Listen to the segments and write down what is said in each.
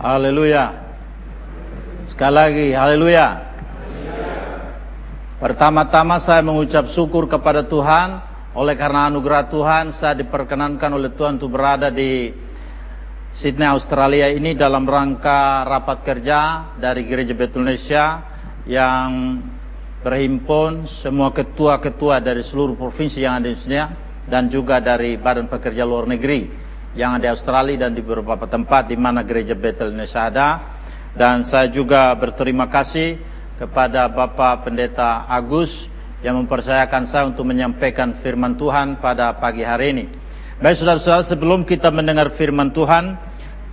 Haleluya. Sekali lagi, haleluya. Pertama-tama saya mengucap syukur kepada Tuhan oleh karena anugerah Tuhan saya diperkenankan oleh Tuhan untuk berada di Sydney Australia ini dalam rangka rapat kerja dari Gereja Betul Indonesia yang berhimpun semua ketua-ketua dari seluruh provinsi yang ada di Indonesia dan juga dari Badan Pekerja Luar Negeri yang ada di Australia dan di beberapa tempat di mana Gereja Betul Indonesia ada dan saya juga berterima kasih kepada Bapak Pendeta Agus yang mempercayakan saya untuk menyampaikan firman Tuhan pada pagi hari ini. Baik saudara-saudara, sebelum kita mendengar firman Tuhan,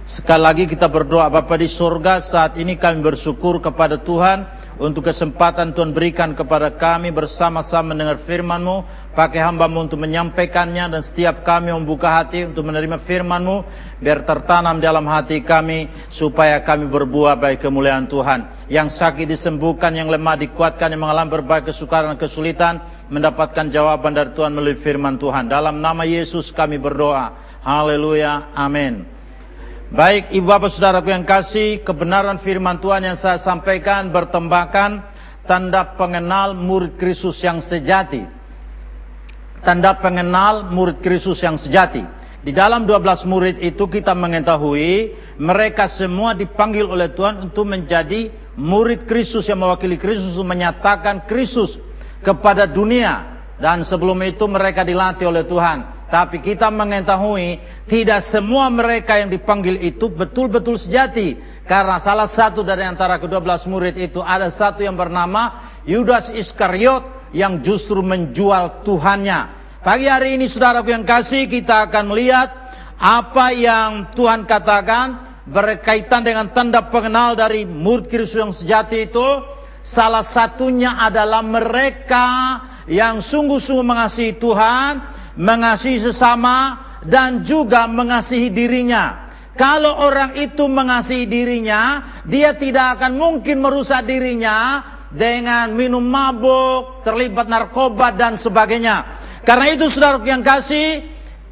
sekali lagi kita berdoa Bapa di sorga saat ini kami bersyukur kepada Tuhan untuk kesempatan Tuhan berikan kepada kami bersama-sama mendengar firman-Mu, pakai hamba-Mu untuk menyampaikannya dan setiap kami membuka hati untuk menerima firman-Mu, biar tertanam dalam hati kami supaya kami berbuah baik kemuliaan Tuhan. Yang sakit disembuhkan, yang lemah dikuatkan, yang mengalami berbagai kesukaran dan kesulitan, mendapatkan jawaban dari Tuhan melalui firman Tuhan. Dalam nama Yesus kami berdoa. Haleluya. Amin. Baik ibu bapak saudaraku yang kasih Kebenaran firman Tuhan yang saya sampaikan Bertembakan tanda pengenal murid Kristus yang sejati. Tanda pengenal murid Kristus yang sejati. Di dalam 12 murid itu kita mengetahui Mereka semua dipanggil oleh Tuhan untuk menjadi murid Kristus Yang mewakili Kristus menyatakan Kristus kepada dunia. Dan sebelum itu mereka dilatih oleh Tuhan tapi kita mengetahui tidak semua mereka yang dipanggil itu betul-betul sejati. Karena salah satu dari antara kedua belas murid itu ada satu yang bernama Yudas Iskariot yang justru menjual Tuhannya. Pagi hari ini saudaraku yang kasih kita akan melihat apa yang Tuhan katakan berkaitan dengan tanda pengenal dari murid Kristus yang sejati itu. Salah satunya adalah mereka yang sungguh-sungguh mengasihi Tuhan, mengasihi sesama dan juga mengasihi dirinya. Kalau orang itu mengasihi dirinya, dia tidak akan mungkin merusak dirinya dengan minum mabuk, terlibat narkoba dan sebagainya. Karena itu saudara yang kasih,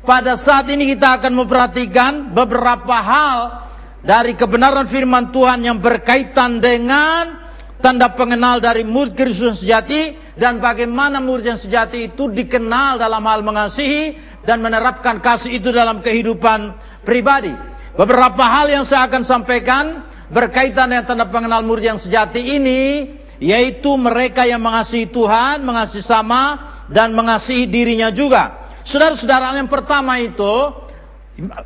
pada saat ini kita akan memperhatikan beberapa hal dari kebenaran firman Tuhan yang berkaitan dengan tanda pengenal dari murid Kristus sejati dan bagaimana murid yang sejati itu dikenal dalam hal mengasihi dan menerapkan kasih itu dalam kehidupan pribadi. Beberapa hal yang saya akan sampaikan berkaitan dengan tanda pengenal murid yang sejati ini yaitu mereka yang mengasihi Tuhan, mengasihi sama dan mengasihi dirinya juga. Saudara-saudara yang pertama itu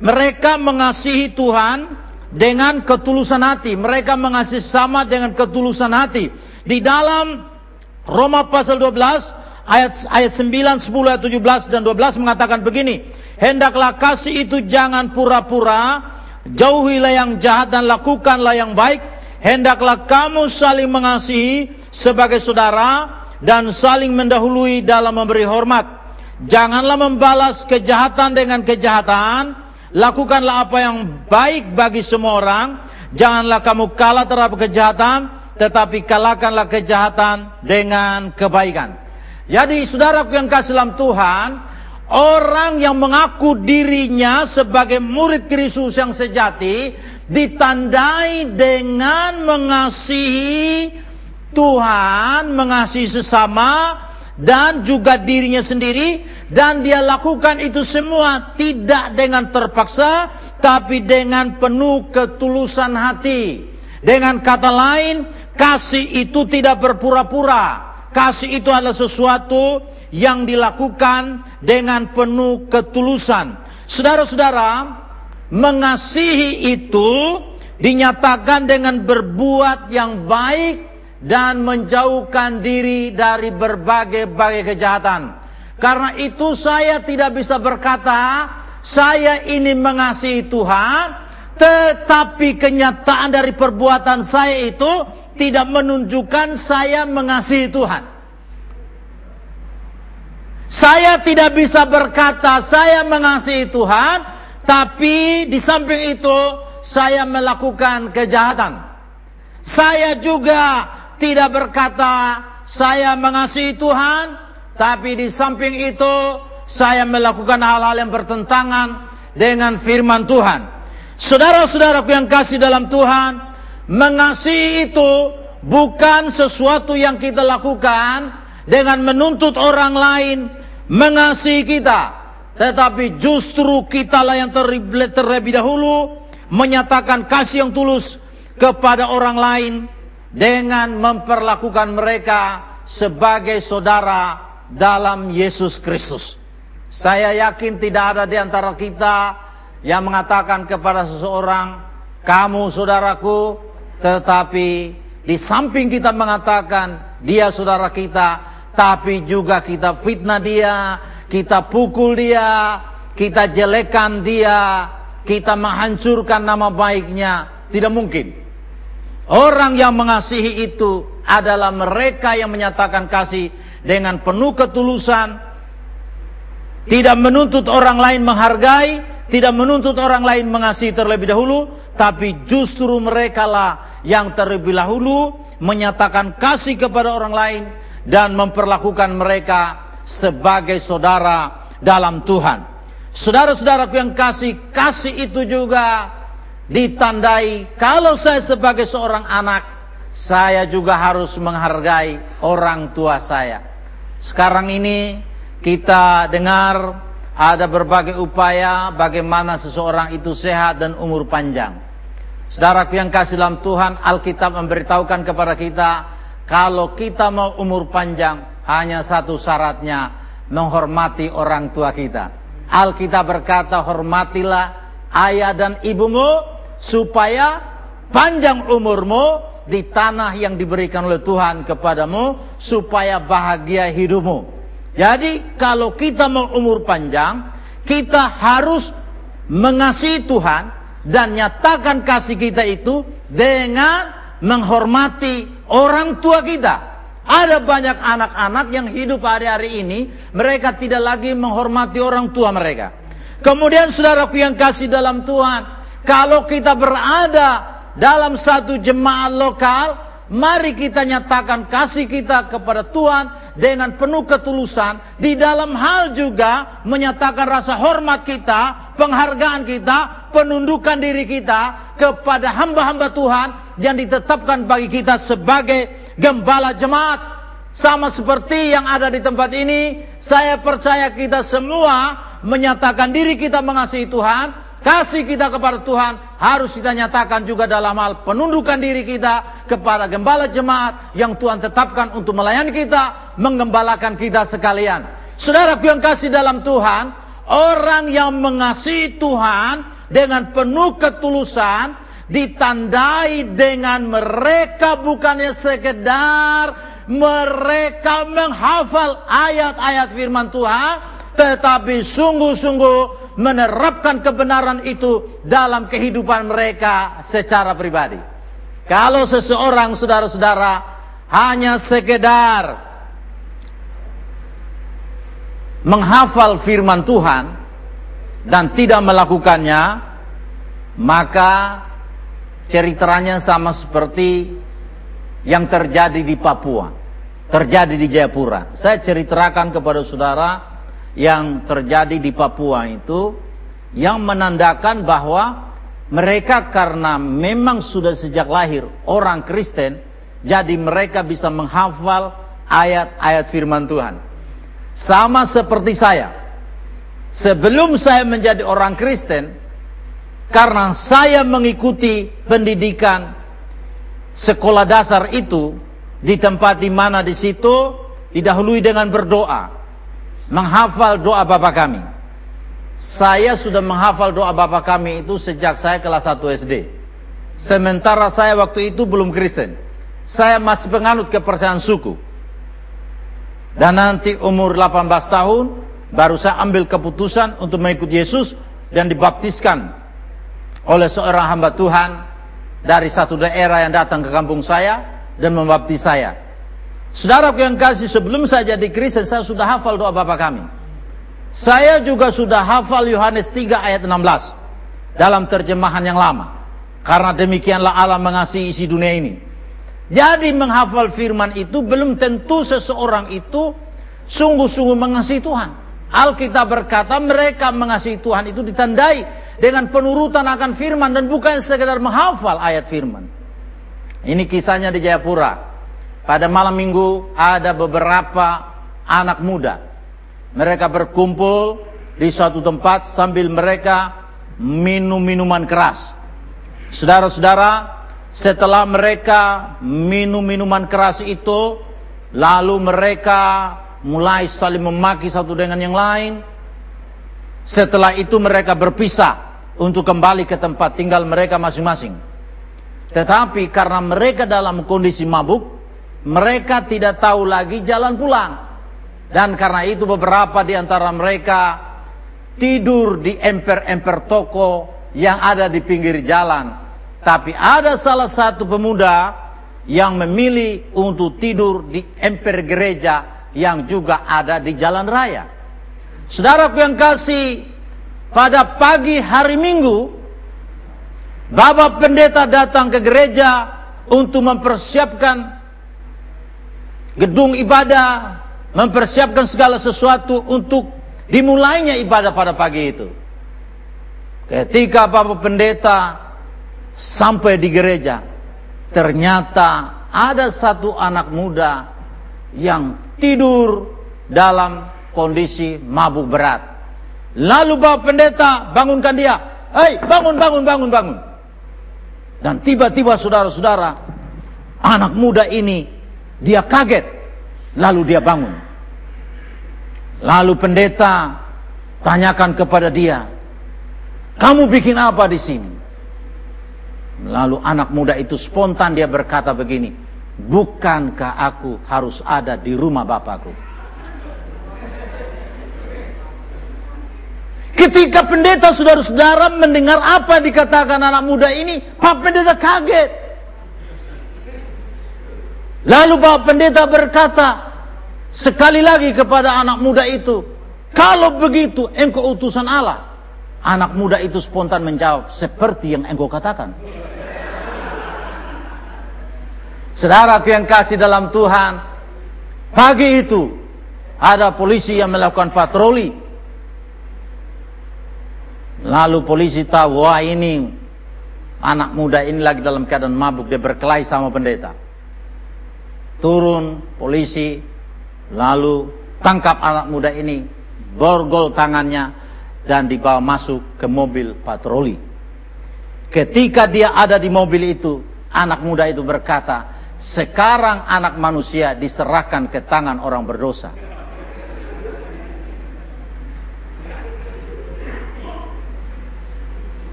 mereka mengasihi Tuhan dengan ketulusan hati. Mereka mengasihi sama dengan ketulusan hati. Di dalam Roma pasal 12 ayat ayat 9, 10, ayat 17 dan 12 mengatakan begini, hendaklah kasih itu jangan pura-pura, jauhilah yang jahat dan lakukanlah yang baik, hendaklah kamu saling mengasihi sebagai saudara dan saling mendahului dalam memberi hormat. Janganlah membalas kejahatan dengan kejahatan, lakukanlah apa yang baik bagi semua orang, janganlah kamu kalah terhadap kejahatan, tetapi kalahkanlah kejahatan dengan kebaikan. Jadi saudaraku yang kasih dalam Tuhan, orang yang mengaku dirinya sebagai murid Kristus yang sejati ditandai dengan mengasihi Tuhan, mengasihi sesama dan juga dirinya sendiri dan dia lakukan itu semua tidak dengan terpaksa tapi dengan penuh ketulusan hati. Dengan kata lain, Kasih itu tidak berpura-pura. Kasih itu adalah sesuatu yang dilakukan dengan penuh ketulusan. Saudara-saudara, mengasihi itu dinyatakan dengan berbuat yang baik dan menjauhkan diri dari berbagai-bagai kejahatan. Karena itu saya tidak bisa berkata, saya ini mengasihi Tuhan, tetapi kenyataan dari perbuatan saya itu tidak menunjukkan saya mengasihi Tuhan. Saya tidak bisa berkata saya mengasihi Tuhan, tapi di samping itu saya melakukan kejahatan. Saya juga tidak berkata saya mengasihi Tuhan, tapi di samping itu saya melakukan hal-hal yang bertentangan dengan firman Tuhan. Saudara-saudaraku yang kasih dalam Tuhan, mengasihi itu bukan sesuatu yang kita lakukan dengan menuntut orang lain mengasihi kita, tetapi justru kitalah yang terlebih, dahulu menyatakan kasih yang tulus kepada orang lain dengan memperlakukan mereka sebagai saudara dalam Yesus Kristus. Saya yakin tidak ada di antara kita yang mengatakan kepada seseorang, "Kamu saudaraku," tetapi di samping kita mengatakan dia saudara kita, tapi juga kita fitnah dia, kita pukul dia, kita jelekan dia, kita menghancurkan nama baiknya. Tidak mungkin. Orang yang mengasihi itu adalah mereka yang menyatakan kasih dengan penuh ketulusan, tidak menuntut orang lain menghargai, tidak menuntut orang lain mengasihi terlebih dahulu, tapi justru mereka lah yang terlebih dahulu menyatakan kasih kepada orang lain dan memperlakukan mereka sebagai saudara dalam Tuhan. Saudara-saudaraku yang kasih, kasih itu juga ditandai kalau saya sebagai seorang anak, saya juga harus menghargai orang tua saya. Sekarang ini kita dengar ada berbagai upaya bagaimana seseorang itu sehat dan umur panjang. Saudaraku yang kasih dalam Tuhan, Alkitab memberitahukan kepada kita, kalau kita mau umur panjang, hanya satu syaratnya, menghormati orang tua kita. Alkitab berkata, hormatilah ayah dan ibumu, supaya panjang umurmu di tanah yang diberikan oleh Tuhan kepadamu, supaya bahagia hidupmu. Jadi kalau kita mau umur panjang, kita harus mengasihi Tuhan dan nyatakan kasih kita itu dengan menghormati orang tua kita. Ada banyak anak-anak yang hidup hari-hari ini, mereka tidak lagi menghormati orang tua mereka. Kemudian saudaraku yang kasih dalam Tuhan, kalau kita berada dalam satu jemaat lokal, mari kita nyatakan kasih kita kepada Tuhan dengan penuh ketulusan di dalam hal juga menyatakan rasa hormat kita, penghargaan kita, penundukan diri kita kepada hamba-hamba Tuhan yang ditetapkan bagi kita sebagai gembala jemaat. Sama seperti yang ada di tempat ini, saya percaya kita semua menyatakan diri kita mengasihi Tuhan, kasih kita kepada Tuhan harus kita nyatakan juga dalam hal penundukan diri kita kepada gembala jemaat yang Tuhan tetapkan untuk melayani kita, mengembalakan kita sekalian. Saudaraku yang kasih dalam Tuhan, orang yang mengasihi Tuhan dengan penuh ketulusan ditandai dengan mereka bukannya sekedar mereka menghafal ayat-ayat firman Tuhan, tetapi sungguh-sungguh menerapkan kebenaran itu dalam kehidupan mereka secara pribadi. Kalau seseorang saudara-saudara hanya sekedar menghafal firman Tuhan dan tidak melakukannya, maka ceritanya sama seperti yang terjadi di Papua, terjadi di Jayapura. Saya ceritakan kepada saudara yang terjadi di Papua itu yang menandakan bahwa mereka karena memang sudah sejak lahir orang Kristen, jadi mereka bisa menghafal ayat-ayat firman Tuhan. Sama seperti saya. Sebelum saya menjadi orang Kristen, karena saya mengikuti pendidikan sekolah dasar itu di tempat di mana di situ didahului dengan berdoa, menghafal doa Bapa kami. Saya sudah menghafal doa Bapa kami itu sejak saya kelas 1 SD. Sementara saya waktu itu belum Kristen. Saya masih penganut kepercayaan suku. Dan nanti umur 18 tahun baru saya ambil keputusan untuk mengikuti Yesus dan dibaptiskan oleh seorang hamba Tuhan dari satu daerah yang datang ke kampung saya dan membaptis saya. Saudaraku yang kasih sebelum saya jadi Kristen saya sudah hafal doa Bapa kami. Saya juga sudah hafal Yohanes 3 ayat 16 dalam terjemahan yang lama. Karena demikianlah Allah mengasihi isi dunia ini jadi menghafal firman itu belum tentu seseorang itu sungguh-sungguh mengasihi Tuhan. Alkitab berkata mereka mengasihi Tuhan itu ditandai dengan penurutan akan firman dan bukan sekedar menghafal ayat firman. Ini kisahnya di Jayapura. Pada malam minggu ada beberapa anak muda. Mereka berkumpul di suatu tempat sambil mereka minum minuman keras. Saudara-saudara, setelah mereka minum minuman keras itu, lalu mereka mulai saling memaki satu dengan yang lain. Setelah itu mereka berpisah untuk kembali ke tempat tinggal mereka masing-masing. Tetapi karena mereka dalam kondisi mabuk, mereka tidak tahu lagi jalan pulang. Dan karena itu beberapa di antara mereka tidur di emper-emper toko yang ada di pinggir jalan. Tapi ada salah satu pemuda yang memilih untuk tidur di emper gereja yang juga ada di jalan raya. Saudaraku yang kasih, pada pagi hari Minggu, Bapak pendeta datang ke gereja untuk mempersiapkan gedung ibadah, mempersiapkan segala sesuatu untuk dimulainya ibadah pada pagi itu. Ketika Bapak pendeta sampai di gereja, ternyata ada satu anak muda yang tidur dalam kondisi mabuk berat. Lalu Bapak pendeta bangunkan dia. Hei, bangun, bangun, bangun, bangun. Dan tiba-tiba saudara-saudara, anak muda ini dia kaget, lalu dia bangun. Lalu pendeta tanyakan kepada dia, "Kamu bikin apa di sini?" Lalu anak muda itu spontan dia berkata begini, "Bukankah aku harus ada di rumah bapakku?" Ketika pendeta saudara-saudara mendengar apa yang dikatakan anak muda ini, Pak Pendeta kaget. Lalu Pak Pendeta berkata sekali lagi kepada anak muda itu, kalau begitu engkau utusan Allah. Anak muda itu spontan menjawab, seperti yang engkau katakan. Saudara yang kasih dalam Tuhan, pagi itu ada polisi yang melakukan patroli Lalu polisi tahu, wah ini anak muda ini lagi dalam keadaan mabuk, dia berkelahi sama pendeta. Turun polisi, lalu tangkap anak muda ini, borgol tangannya, dan dibawa masuk ke mobil patroli. Ketika dia ada di mobil itu, anak muda itu berkata, sekarang anak manusia diserahkan ke tangan orang berdosa.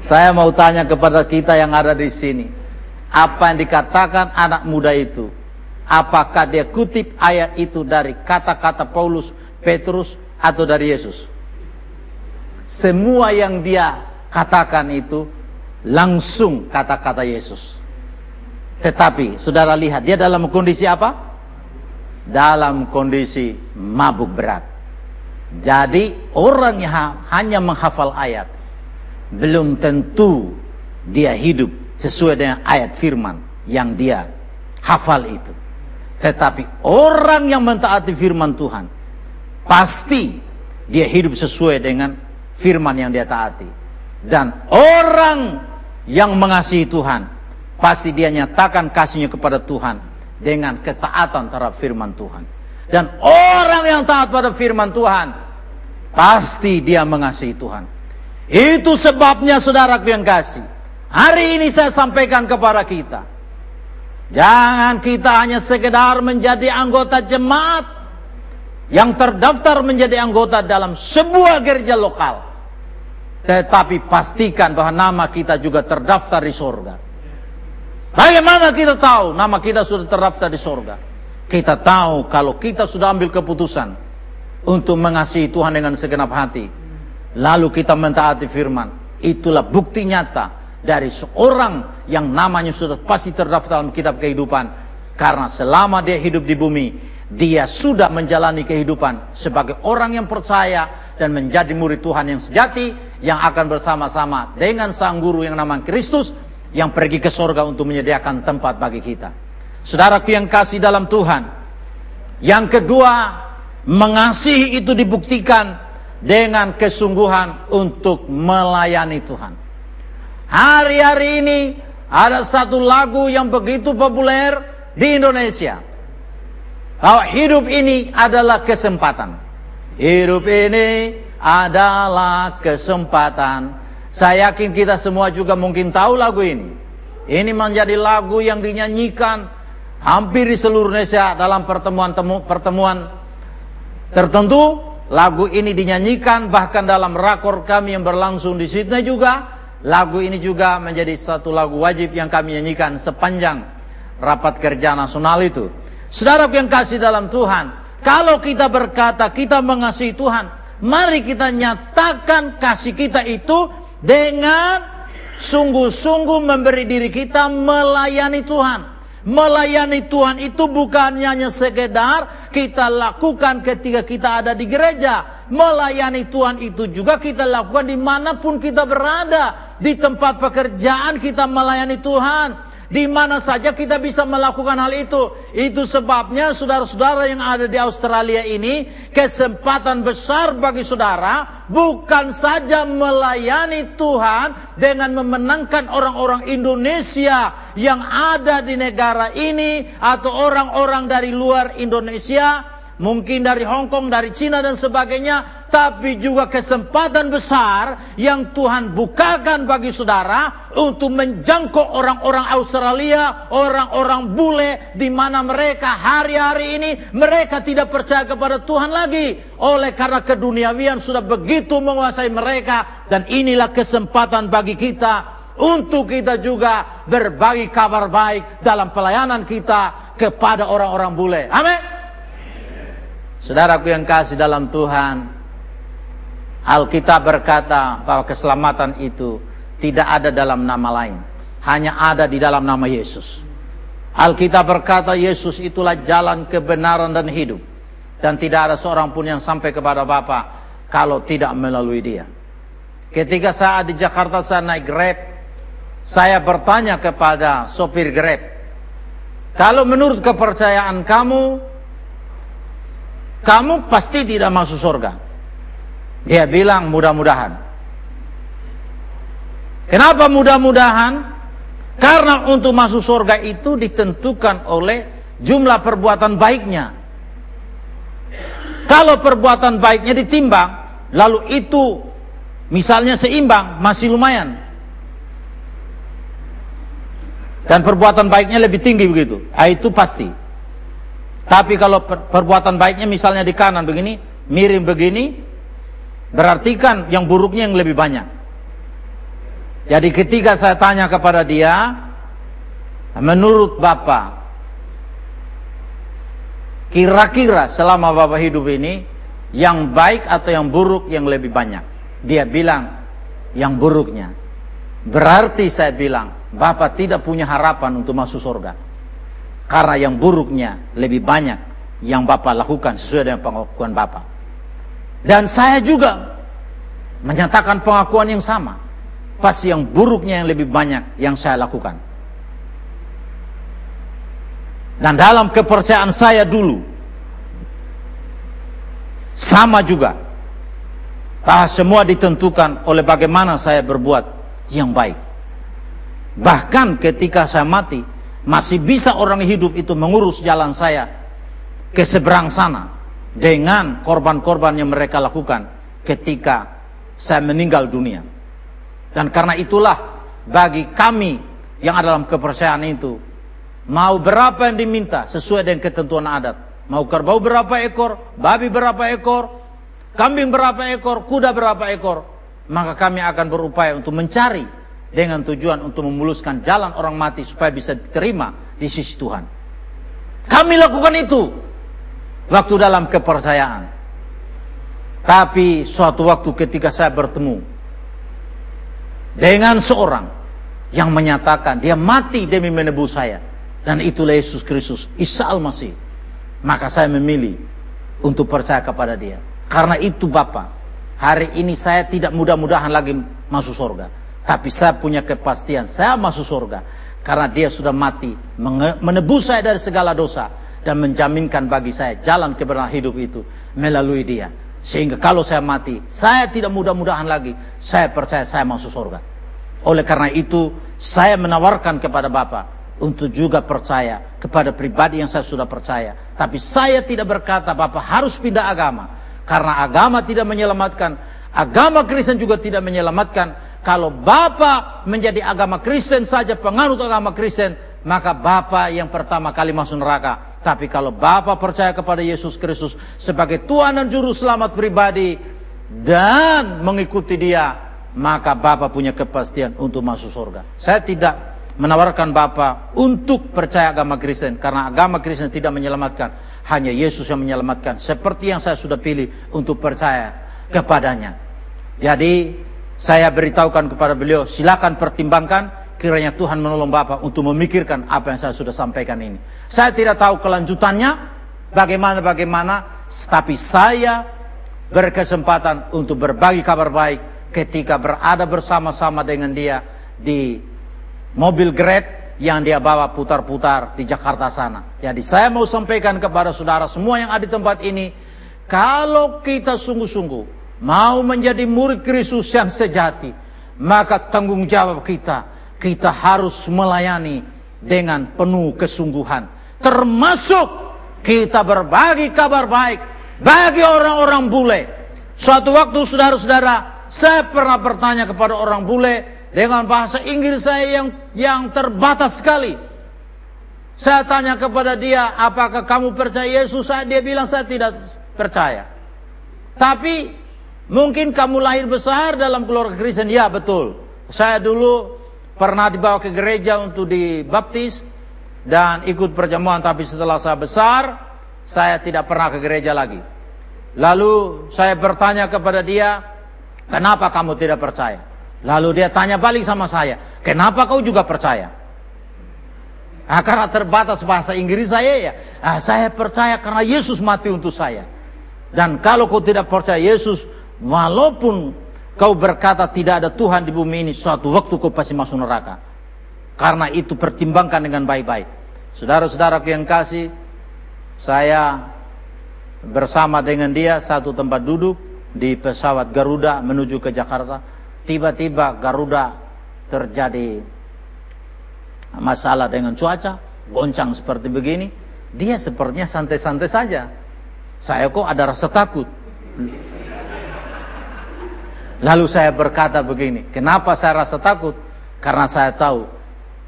Saya mau tanya kepada kita yang ada di sini. Apa yang dikatakan anak muda itu? Apakah dia kutip ayat itu dari kata-kata Paulus, Petrus, atau dari Yesus? Semua yang dia katakan itu langsung kata-kata Yesus. Tetapi saudara lihat dia dalam kondisi apa? Dalam kondisi mabuk berat. Jadi orang yang hanya menghafal ayat belum tentu dia hidup sesuai dengan ayat firman yang dia hafal itu. Tetapi orang yang mentaati firman Tuhan pasti dia hidup sesuai dengan firman yang dia taati. Dan orang yang mengasihi Tuhan pasti dia nyatakan kasihnya kepada Tuhan dengan ketaatan terhadap firman Tuhan. Dan orang yang taat pada firman Tuhan pasti dia mengasihi Tuhan. Itu sebabnya saudaraku yang kasih. Hari ini saya sampaikan kepada kita. Jangan kita hanya sekedar menjadi anggota jemaat yang terdaftar menjadi anggota dalam sebuah gereja lokal. Tetapi pastikan bahwa nama kita juga terdaftar di sorga. Bagaimana kita tahu nama kita sudah terdaftar di sorga? Kita tahu kalau kita sudah ambil keputusan untuk mengasihi Tuhan dengan segenap hati lalu kita mentaati firman. Itulah bukti nyata dari seorang yang namanya sudah pasti terdaftar dalam kitab kehidupan. Karena selama dia hidup di bumi, dia sudah menjalani kehidupan sebagai orang yang percaya dan menjadi murid Tuhan yang sejati yang akan bersama-sama dengan sang guru yang namanya Kristus yang pergi ke sorga untuk menyediakan tempat bagi kita. Saudaraku yang kasih dalam Tuhan. Yang kedua, mengasihi itu dibuktikan dengan kesungguhan untuk melayani Tuhan. Hari-hari ini ada satu lagu yang begitu populer di Indonesia. Bahwa hidup ini adalah kesempatan. Hidup ini adalah kesempatan. Saya yakin kita semua juga mungkin tahu lagu ini. Ini menjadi lagu yang dinyanyikan hampir di seluruh Indonesia dalam pertemuan-pertemuan tertentu. Lagu ini dinyanyikan bahkan dalam rakor kami yang berlangsung di Sydney juga Lagu ini juga menjadi satu lagu wajib yang kami nyanyikan sepanjang rapat kerja nasional itu. Saudara yang kasih dalam Tuhan, kalau kita berkata kita mengasihi Tuhan, mari kita nyatakan kasih kita itu dengan sungguh-sungguh memberi diri kita melayani Tuhan. Melayani Tuhan itu bukan hanya sekedar kita lakukan ketika kita ada di gereja. Melayani Tuhan itu juga kita lakukan di mana pun kita berada. Di tempat pekerjaan kita melayani Tuhan di mana saja kita bisa melakukan hal itu. Itu sebabnya saudara-saudara yang ada di Australia ini kesempatan besar bagi saudara bukan saja melayani Tuhan dengan memenangkan orang-orang Indonesia yang ada di negara ini atau orang-orang dari luar Indonesia mungkin dari Hong Kong, dari Cina dan sebagainya, tapi juga kesempatan besar yang Tuhan bukakan bagi saudara untuk menjangkau orang-orang Australia, orang-orang bule di mana mereka hari-hari ini mereka tidak percaya kepada Tuhan lagi oleh karena keduniawian sudah begitu menguasai mereka dan inilah kesempatan bagi kita untuk kita juga berbagi kabar baik dalam pelayanan kita kepada orang-orang bule. Amin. Saudaraku yang kasih dalam Tuhan, Alkitab berkata bahwa keselamatan itu tidak ada dalam nama lain, hanya ada di dalam nama Yesus. Alkitab berkata Yesus itulah jalan kebenaran dan hidup dan tidak ada seorang pun yang sampai kepada Bapa kalau tidak melalui Dia. Ketika saat di Jakarta saya naik Grab, saya bertanya kepada sopir Grab, kalau menurut kepercayaan kamu kamu pasti tidak masuk surga. Dia bilang mudah-mudahan. Kenapa mudah-mudahan? Karena untuk masuk surga itu ditentukan oleh jumlah perbuatan baiknya. Kalau perbuatan baiknya ditimbang, lalu itu misalnya seimbang, masih lumayan. Dan perbuatan baiknya lebih tinggi begitu. Ah, itu pasti. Tapi kalau perbuatan baiknya misalnya di kanan begini, miring begini, berarti kan yang buruknya yang lebih banyak. Jadi ketika saya tanya kepada dia, menurut Bapak, kira-kira selama Bapak hidup ini, yang baik atau yang buruk yang lebih banyak? Dia bilang, yang buruknya. Berarti saya bilang, Bapak tidak punya harapan untuk masuk surga. Karena yang buruknya lebih banyak yang Bapak lakukan sesuai dengan pengakuan Bapak. Dan saya juga menyatakan pengakuan yang sama. Pasti yang buruknya yang lebih banyak yang saya lakukan. Dan dalam kepercayaan saya dulu, sama juga. Bahwa semua ditentukan oleh bagaimana saya berbuat yang baik. Bahkan ketika saya mati, masih bisa orang hidup itu mengurus jalan saya ke seberang sana dengan korban-korban yang mereka lakukan ketika saya meninggal dunia. Dan karena itulah bagi kami yang ada dalam kepercayaan itu mau berapa yang diminta sesuai dengan ketentuan adat. Mau kerbau berapa ekor, babi berapa ekor, kambing berapa ekor, kuda berapa ekor, maka kami akan berupaya untuk mencari dengan tujuan untuk memuluskan jalan orang mati supaya bisa diterima di sisi Tuhan. Kami lakukan itu waktu dalam kepercayaan. Tapi suatu waktu ketika saya bertemu dengan seorang yang menyatakan dia mati demi menebus saya dan itulah Yesus Kristus, Isa Al-Masih. Maka saya memilih untuk percaya kepada dia. Karena itu Bapak, hari ini saya tidak mudah-mudahan lagi masuk surga tapi saya punya kepastian, saya masuk surga. Karena dia sudah mati, menebus saya dari segala dosa. Dan menjaminkan bagi saya jalan kebenaran hidup itu melalui dia. Sehingga kalau saya mati, saya tidak mudah-mudahan lagi. Saya percaya saya masuk surga. Oleh karena itu, saya menawarkan kepada Bapak untuk juga percaya kepada pribadi yang saya sudah percaya. Tapi saya tidak berkata Bapak harus pindah agama. Karena agama tidak menyelamatkan. Agama Kristen juga tidak menyelamatkan. Kalau Bapak menjadi agama Kristen saja, penganut agama Kristen, maka Bapak yang pertama kali masuk neraka. Tapi kalau Bapak percaya kepada Yesus Kristus sebagai Tuhan dan Juru Selamat pribadi dan mengikuti Dia, maka Bapak punya kepastian untuk masuk surga. Saya tidak menawarkan Bapak untuk percaya agama Kristen karena agama Kristen tidak menyelamatkan, hanya Yesus yang menyelamatkan. Seperti yang saya sudah pilih untuk percaya kepadanya. Jadi saya beritahukan kepada beliau, silakan pertimbangkan kiranya Tuhan menolong Bapak untuk memikirkan apa yang saya sudah sampaikan ini. Saya tidak tahu kelanjutannya, bagaimana-bagaimana, tapi saya berkesempatan untuk berbagi kabar baik ketika berada bersama-sama dengan dia di mobil Grab yang dia bawa putar-putar di Jakarta sana. Jadi saya mau sampaikan kepada saudara semua yang ada di tempat ini, kalau kita sungguh-sungguh mau menjadi murid Kristus yang sejati, maka tanggung jawab kita kita harus melayani dengan penuh kesungguhan. Termasuk kita berbagi kabar baik bagi orang-orang bule. Suatu waktu saudara-saudara, saya pernah bertanya kepada orang bule dengan bahasa Inggris saya yang yang terbatas sekali. Saya tanya kepada dia, apakah kamu percaya Yesus? Dia bilang saya tidak percaya. Tapi mungkin kamu lahir besar dalam keluarga Kristen. Ya betul. Saya dulu pernah dibawa ke gereja untuk dibaptis dan ikut perjamuan tapi setelah saya besar saya tidak pernah ke gereja lagi. Lalu saya bertanya kepada dia, "Kenapa kamu tidak percaya?" Lalu dia tanya balik sama saya, "Kenapa kau juga percaya?" Nah, karena terbatas bahasa Inggris saya ya, ah, saya percaya karena Yesus mati untuk saya. Dan kalau kau tidak percaya Yesus, walaupun kau berkata tidak ada Tuhan di bumi ini, suatu waktu kau pasti masuk neraka. Karena itu pertimbangkan dengan baik-baik. Saudara-saudaraku yang kasih, saya bersama dengan dia satu tempat duduk di pesawat Garuda menuju ke Jakarta. Tiba-tiba Garuda terjadi masalah dengan cuaca, goncang seperti begini. Dia sepertinya santai-santai saja. Saya kok ada rasa takut. Lalu saya berkata begini, kenapa saya rasa takut? Karena saya tahu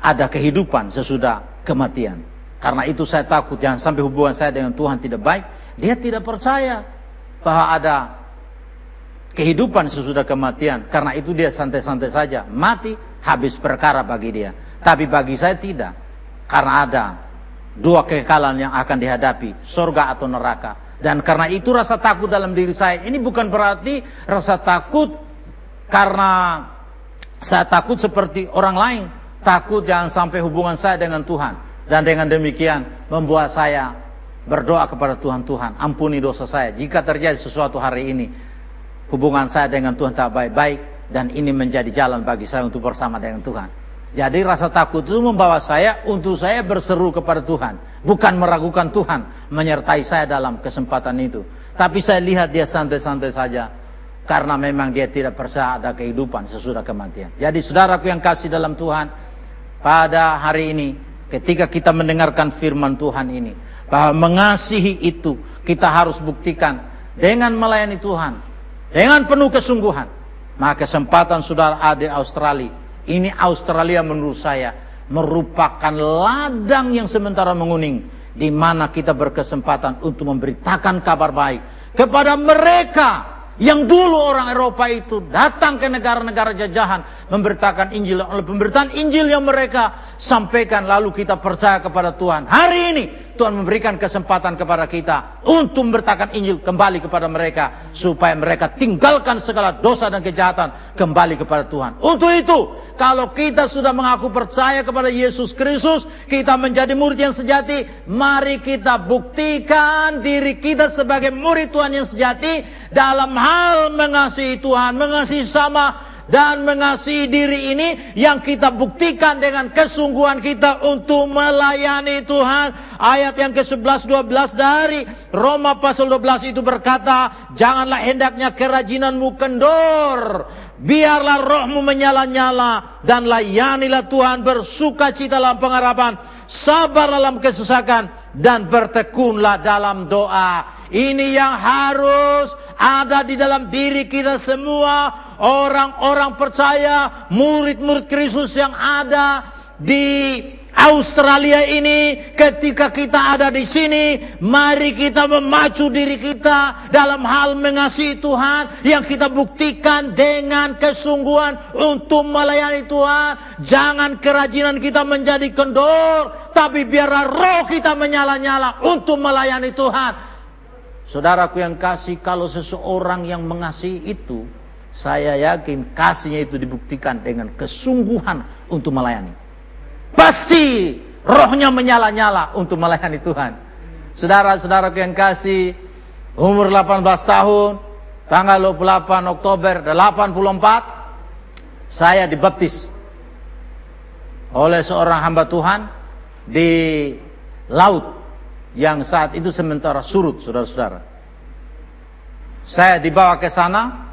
ada kehidupan sesudah kematian. Karena itu saya takut jangan sampai hubungan saya dengan Tuhan tidak baik. Dia tidak percaya bahwa ada kehidupan sesudah kematian. Karena itu dia santai-santai saja. Mati habis perkara bagi dia. Tapi bagi saya tidak. Karena ada dua kekekalan yang akan dihadapi. Surga atau neraka. Dan karena itu rasa takut dalam diri saya. Ini bukan berarti rasa takut karena saya takut seperti orang lain. Takut jangan sampai hubungan saya dengan Tuhan. Dan dengan demikian membuat saya berdoa kepada Tuhan. Tuhan ampuni dosa saya. Jika terjadi sesuatu hari ini. Hubungan saya dengan Tuhan tak baik-baik. Dan ini menjadi jalan bagi saya untuk bersama dengan Tuhan. Jadi rasa takut itu membawa saya untuk saya berseru kepada Tuhan. Bukan meragukan Tuhan menyertai saya dalam kesempatan itu. Tapi saya lihat dia santai-santai saja. Karena memang dia tidak percaya ada kehidupan sesudah kematian. Jadi saudaraku yang kasih dalam Tuhan. Pada hari ini ketika kita mendengarkan firman Tuhan ini. Bahwa mengasihi itu kita harus buktikan dengan melayani Tuhan. Dengan penuh kesungguhan. Maka kesempatan saudara ada Australia ini Australia menurut saya merupakan ladang yang sementara menguning di mana kita berkesempatan untuk memberitakan kabar baik kepada mereka yang dulu orang Eropa itu datang ke negara-negara jajahan memberitakan Injil oleh pemberitaan Injil yang mereka sampaikan lalu kita percaya kepada Tuhan. Hari ini Tuhan memberikan kesempatan kepada kita untuk memberitakan Injil kembali kepada mereka supaya mereka tinggalkan segala dosa dan kejahatan kembali kepada Tuhan. Untuk itu, kalau kita sudah mengaku percaya kepada Yesus Kristus, kita menjadi murid yang sejati, mari kita buktikan diri kita sebagai murid Tuhan yang sejati dalam hal mengasihi Tuhan, mengasihi sama dan mengasihi diri ini yang kita buktikan dengan kesungguhan kita untuk melayani Tuhan. Ayat yang ke-11 12 dari Roma pasal 12 itu berkata, "Janganlah hendaknya kerajinanmu kendor, biarlah rohmu menyala-nyala dan layanilah Tuhan bersuka cita dalam pengharapan, sabar dalam kesesakan dan bertekunlah dalam doa." Ini yang harus ada di dalam diri kita semua. Orang-orang percaya, murid-murid Kristus yang ada di Australia ini ketika kita ada di sini mari kita memacu diri kita dalam hal mengasihi Tuhan yang kita buktikan dengan kesungguhan untuk melayani Tuhan. Jangan kerajinan kita menjadi kendor tapi biarlah roh kita menyala-nyala untuk melayani Tuhan. Saudaraku yang kasih, kalau seseorang yang mengasihi itu, saya yakin kasihnya itu dibuktikan dengan kesungguhan untuk melayani. Pasti rohnya menyala-nyala untuk melayani Tuhan. Saudara-saudaraku yang kasih, umur 18 tahun, tanggal 28 Oktober 84, saya dibaptis oleh seorang hamba Tuhan di laut yang saat itu sementara surut, saudara-saudara. Saya dibawa ke sana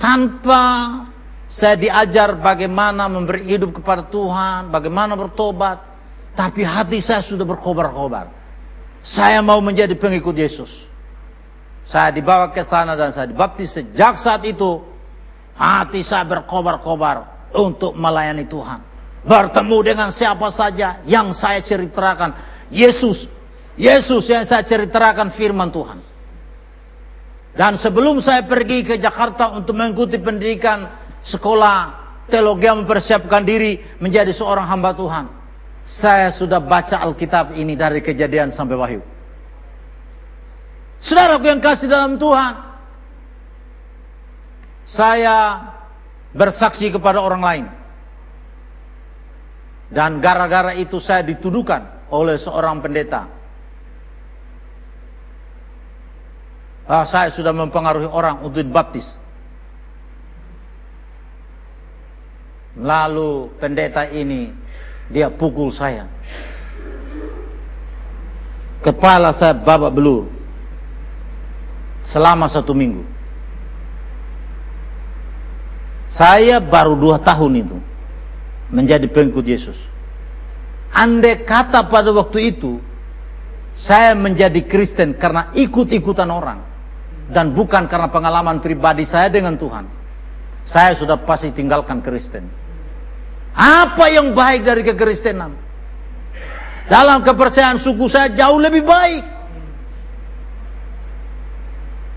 tanpa saya diajar bagaimana memberi hidup kepada Tuhan, bagaimana bertobat, tapi hati saya sudah berkobar-kobar. Saya mau menjadi pengikut Yesus. Saya dibawa ke sana dan saya dibaptis sejak saat itu hati saya berkobar-kobar untuk melayani Tuhan. Bertemu dengan siapa saja yang saya ceritakan, Yesus Yesus yang saya ceritakan firman Tuhan. Dan sebelum saya pergi ke Jakarta untuk mengikuti pendidikan sekolah teologi mempersiapkan diri menjadi seorang hamba Tuhan. Saya sudah baca Alkitab ini dari kejadian sampai wahyu. Saudaraku yang kasih dalam Tuhan. Saya bersaksi kepada orang lain. Dan gara-gara itu saya dituduhkan oleh seorang pendeta ah, saya sudah mempengaruhi orang untuk dibaptis. Lalu pendeta ini dia pukul saya. Kepala saya babak belur. Selama satu minggu. Saya baru dua tahun itu menjadi pengikut Yesus. Andai kata pada waktu itu saya menjadi Kristen karena ikut-ikutan orang dan bukan karena pengalaman pribadi saya dengan Tuhan. Saya sudah pasti tinggalkan Kristen. Apa yang baik dari kekristenan? Dalam kepercayaan suku saya jauh lebih baik.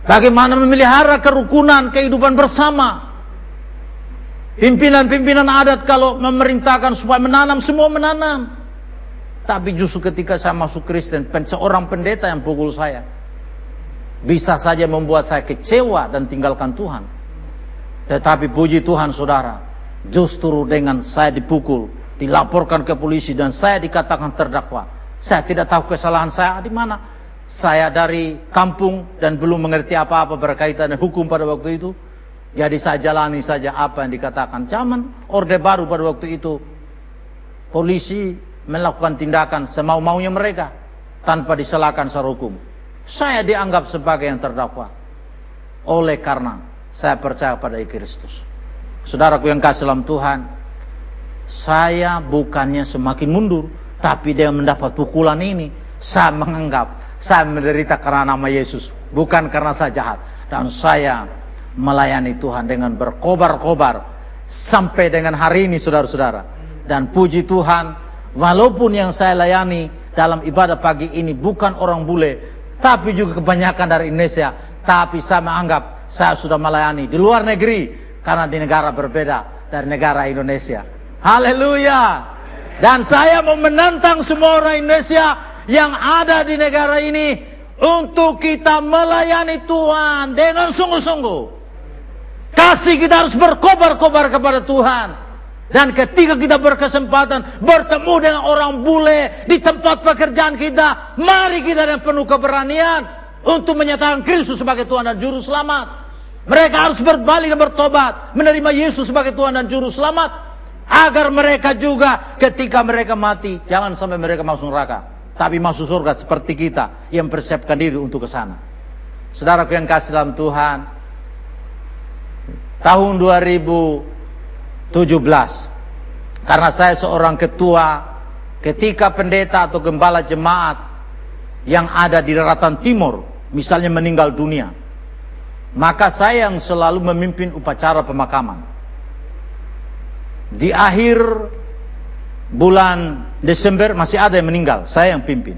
Bagaimana memelihara kerukunan kehidupan bersama. Pimpinan-pimpinan adat kalau memerintahkan supaya menanam, semua menanam. Tapi justru ketika saya masuk Kristen, seorang pendeta yang pukul saya bisa saja membuat saya kecewa dan tinggalkan Tuhan. Tetapi puji Tuhan saudara, justru dengan saya dipukul, dilaporkan ke polisi dan saya dikatakan terdakwa. Saya tidak tahu kesalahan saya di mana. Saya dari kampung dan belum mengerti apa-apa berkaitan dengan hukum pada waktu itu. Jadi saya jalani saja apa yang dikatakan. Zaman Orde Baru pada waktu itu. Polisi melakukan tindakan semau-maunya mereka. Tanpa diselakan secara hukum. Saya dianggap sebagai yang terdakwa. Oleh karena saya percaya pada Kristus. Saudaraku yang kasih dalam Tuhan, saya bukannya semakin mundur, tapi dia mendapat pukulan ini, saya menganggap saya menderita karena nama Yesus, bukan karena saya jahat. Dan saya melayani Tuhan dengan berkobar-kobar sampai dengan hari ini saudara-saudara. Dan puji Tuhan, walaupun yang saya layani dalam ibadah pagi ini bukan orang bule, tapi juga kebanyakan dari Indonesia. Tapi saya menganggap saya sudah melayani di luar negeri karena di negara berbeda dari negara Indonesia. Haleluya. Dan saya mau menantang semua orang Indonesia yang ada di negara ini untuk kita melayani Tuhan dengan sungguh-sungguh. Kasih kita harus berkobar-kobar kepada Tuhan. Dan ketika kita berkesempatan bertemu dengan orang bule di tempat pekerjaan kita, mari kita dengan penuh keberanian untuk menyatakan Kristus sebagai Tuhan dan Juru Selamat. Mereka harus berbalik dan bertobat, menerima Yesus sebagai Tuhan dan Juru Selamat. Agar mereka juga ketika mereka mati, jangan sampai mereka masuk neraka. Tapi masuk surga seperti kita yang persiapkan diri untuk ke sana. Saudaraku yang kasih dalam Tuhan, tahun 2017, karena saya seorang ketua, ketika pendeta atau gembala jemaat yang ada di daratan timur, misalnya meninggal dunia, maka saya yang selalu memimpin upacara pemakaman. Di akhir bulan Desember masih ada yang meninggal, saya yang pimpin.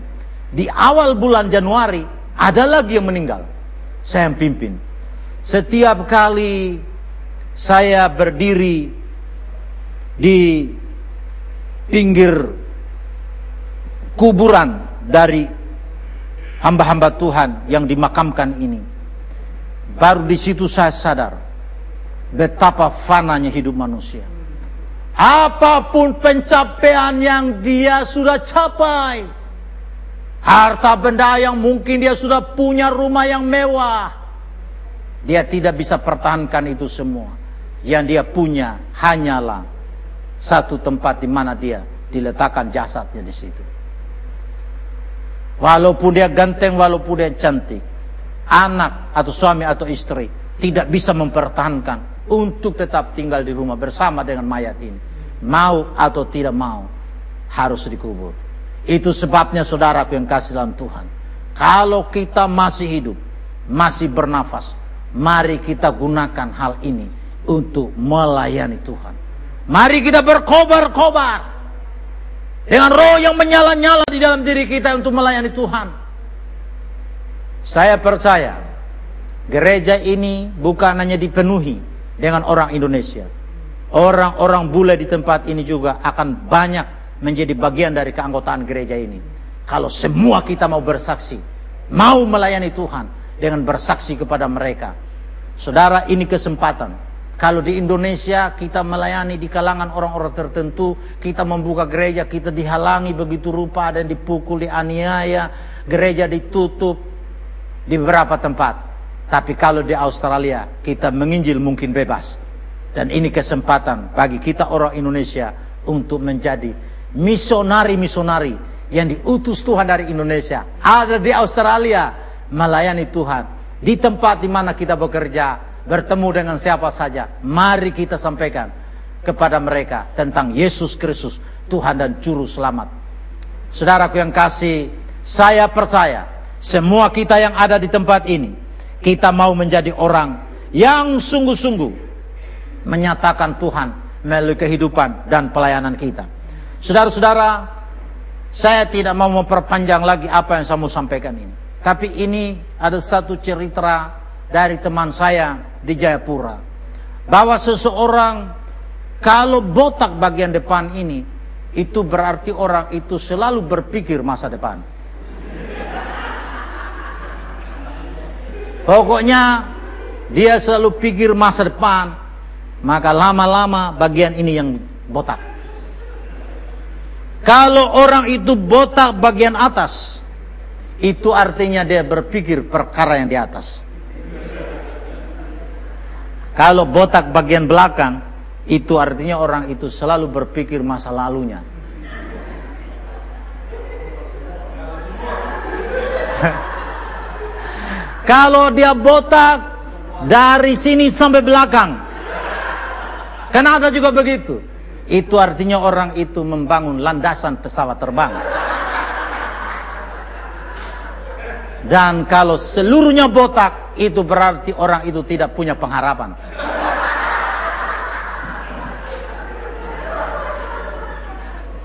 Di awal bulan Januari ada lagi yang meninggal, saya yang pimpin. Setiap kali saya berdiri di pinggir kuburan dari hamba-hamba Tuhan yang dimakamkan ini Baru di situ saya sadar betapa fananya hidup manusia. Apa pun pencapaian yang dia sudah capai, harta benda yang mungkin dia sudah punya rumah yang mewah, dia tidak bisa pertahankan itu semua. Yang dia punya hanyalah satu tempat di mana dia diletakkan jasadnya di situ. Walaupun dia ganteng, walaupun dia cantik, anak atau suami atau istri tidak bisa mempertahankan untuk tetap tinggal di rumah bersama dengan mayat ini. Mau atau tidak mau harus dikubur. Itu sebabnya saudaraku yang kasih dalam Tuhan. Kalau kita masih hidup, masih bernafas, mari kita gunakan hal ini untuk melayani Tuhan. Mari kita berkobar-kobar dengan roh yang menyala-nyala di dalam diri kita untuk melayani Tuhan. Saya percaya gereja ini bukan hanya dipenuhi dengan orang Indonesia. Orang-orang bule di tempat ini juga akan banyak menjadi bagian dari keanggotaan gereja ini. Kalau semua kita mau bersaksi, mau melayani Tuhan dengan bersaksi kepada mereka. Saudara, ini kesempatan. Kalau di Indonesia kita melayani di kalangan orang-orang tertentu, kita membuka gereja, kita dihalangi begitu rupa dan dipukul, dianiaya, gereja ditutup, di beberapa tempat. Tapi kalau di Australia kita menginjil mungkin bebas. Dan ini kesempatan bagi kita orang Indonesia untuk menjadi misionari-misionari yang diutus Tuhan dari Indonesia. Ada di Australia melayani Tuhan. Di tempat di mana kita bekerja, bertemu dengan siapa saja. Mari kita sampaikan kepada mereka tentang Yesus Kristus, Tuhan dan Juru Selamat. Saudaraku yang kasih, saya percaya semua kita yang ada di tempat ini, kita mau menjadi orang yang sungguh-sungguh menyatakan Tuhan melalui kehidupan dan pelayanan kita. Saudara-saudara, saya tidak mau memperpanjang lagi apa yang saya mau sampaikan ini. Tapi ini ada satu cerita dari teman saya di Jayapura. Bahwa seseorang kalau botak bagian depan ini, itu berarti orang itu selalu berpikir masa depan. Pokoknya dia selalu pikir masa depan, maka lama-lama bagian ini yang botak. Kalau orang itu botak bagian atas, itu artinya dia berpikir perkara yang di atas. Kalau botak bagian belakang, itu artinya orang itu selalu berpikir masa lalunya. Kalau dia botak dari sini sampai belakang. Karena ada juga begitu. Itu artinya orang itu membangun landasan pesawat terbang. Dan kalau seluruhnya botak, itu berarti orang itu tidak punya pengharapan.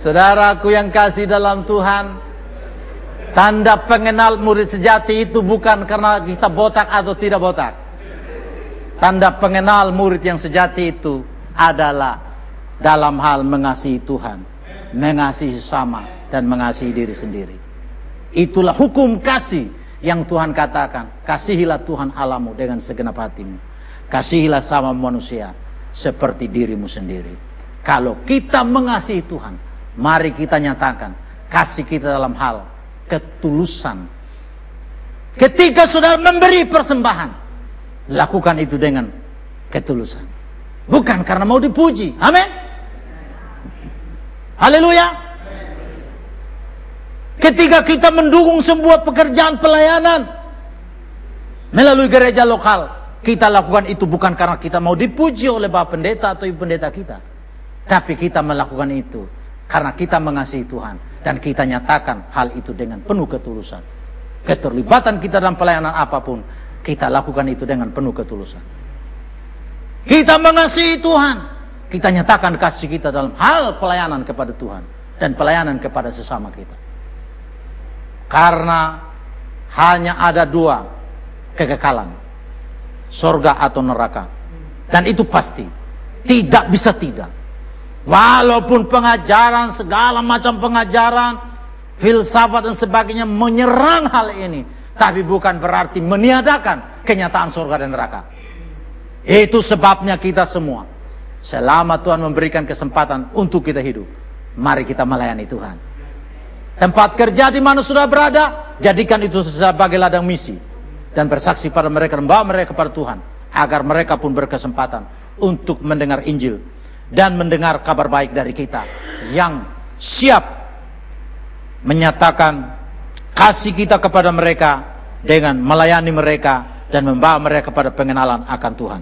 Saudaraku yang kasih dalam Tuhan, Tanda pengenal murid sejati itu bukan karena kita botak atau tidak botak. Tanda pengenal murid yang sejati itu adalah dalam hal mengasihi Tuhan, mengasihi sama dan mengasihi diri sendiri. Itulah hukum kasih yang Tuhan katakan. Kasihilah Tuhan alamu dengan segenap hatimu. Kasihilah sama manusia seperti dirimu sendiri. Kalau kita mengasihi Tuhan, mari kita nyatakan kasih kita dalam hal ketulusan. Ketika saudara memberi persembahan, lakukan itu dengan ketulusan. Bukan karena mau dipuji. Amin. Haleluya. Ketika kita mendukung sebuah pekerjaan pelayanan melalui gereja lokal, kita lakukan itu bukan karena kita mau dipuji oleh Bapak Pendeta atau Ibu Pendeta kita. Tapi kita melakukan itu karena kita mengasihi Tuhan dan kita nyatakan hal itu dengan penuh ketulusan. Keterlibatan kita dalam pelayanan apa pun, kita lakukan itu dengan penuh ketulusan. Kita mengasihi Tuhan, kita nyatakan kasih kita dalam hal pelayanan kepada Tuhan dan pelayanan kepada sesama kita. Karena hanya ada dua kekekalan, sorga atau neraka. Dan itu pasti, tidak bisa tidak. Walaupun pengajaran, segala macam pengajaran, filsafat dan sebagainya menyerang hal ini. Tapi bukan berarti meniadakan kenyataan sorga dan neraka. Itu sebabnya kita semua Selama Tuhan memberikan kesempatan untuk kita hidup, mari kita melayani Tuhan. Tempat kerja di mana sudah berada, jadikan itu sebagai ladang misi dan bersaksi pada mereka dan bawa mereka kepada Tuhan agar mereka pun berkesempatan untuk mendengar Injil dan mendengar kabar baik dari kita yang siap menyatakan kasih kita kepada mereka dengan melayani mereka dan membawa mereka kepada pengenalan akan Tuhan.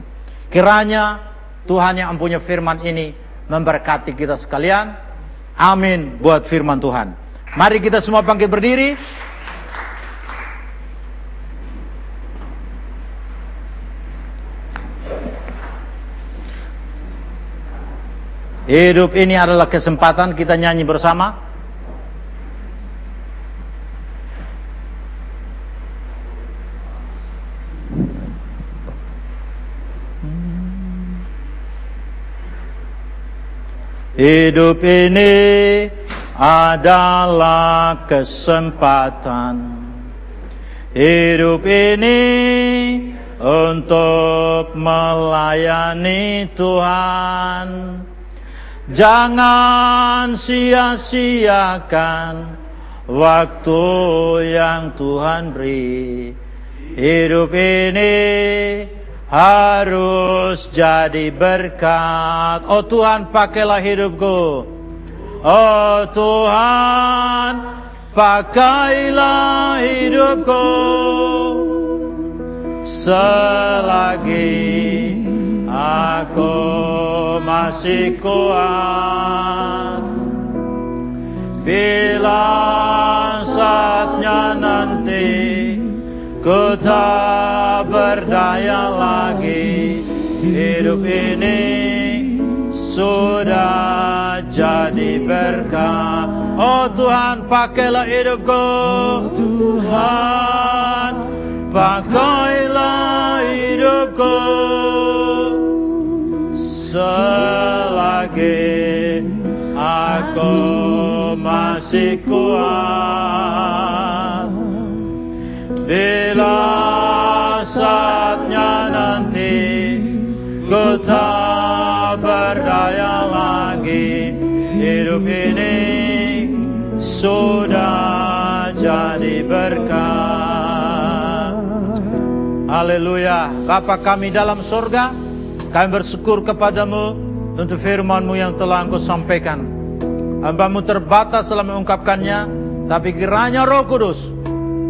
Kiranya Tuhan yang mempunyai firman ini memberkati kita sekalian. Amin buat firman Tuhan. Mari kita semua bangkit berdiri. Hidup ini adalah kesempatan kita nyanyi bersama. Hidup ini adalah kesempatan. Hidup ini untuk melayani Tuhan. Jangan sia-siakan waktu yang Tuhan beri. Hidup ini harus jadi berkat. Oh Tuhan, pakailah hidupku. Oh Tuhan, pakailah hidupku selagi aku masih kuat. Bila saatnya nanti Ku tak berdaya lagi Hidup ini sudah jadi berkat Oh Tuhan pakailah hidupku. Tuhan pakailah hidupku. Selagi aku masih kuat Bila saatnya nanti ku tak berdaya lagi Hidup ini sudah jadi berkat. Haleluya. Bapa kami dalam surga Kami bersyukur kepadamu Untuk firmanmu yang telah engkau sampaikan. Hambamu terbatas dalam mengungkapkannya Tapi kiranya roh kudus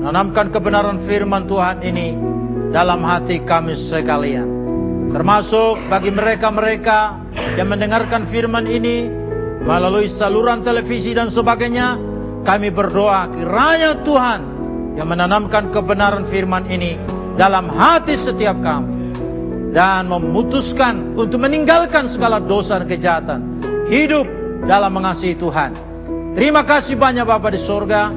Nanamkan kebenaran firman Tuhan ini dalam hati kami sekalian. Termasuk bagi mereka-mereka yang mendengarkan firman ini melalui saluran televisi dan sebagainya. Kami berdoa kiranya Tuhan yang menanamkan kebenaran firman ini dalam hati setiap kami. Dan memutuskan untuk meninggalkan segala dosa dan kejahatan. Hidup dalam mengasihi Tuhan. Terima kasih banyak Bapak di surga.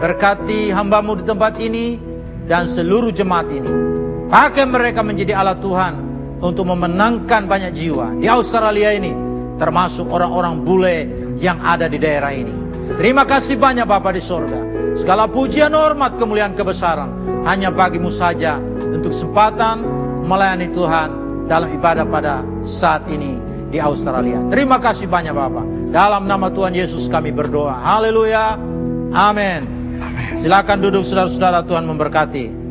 Berkati hambamu di tempat ini dan seluruh jemaat ini. Pakai mereka menjadi alat Tuhan untuk memenangkan banyak jiwa di Australia ini. Termasuk orang-orang bule yang ada di daerah ini. Terima kasih banyak Bapak di sorga. Segala pujian, hormat, kemuliaan, kebesaran hanya bagimu saja untuk kesempatan melayani Tuhan dalam ibadah pada saat ini di Australia. Terima kasih banyak Bapak. Dalam nama Tuhan Yesus kami berdoa. Haleluya. Amin. Silakan duduk saudara-saudara Tuhan memberkati.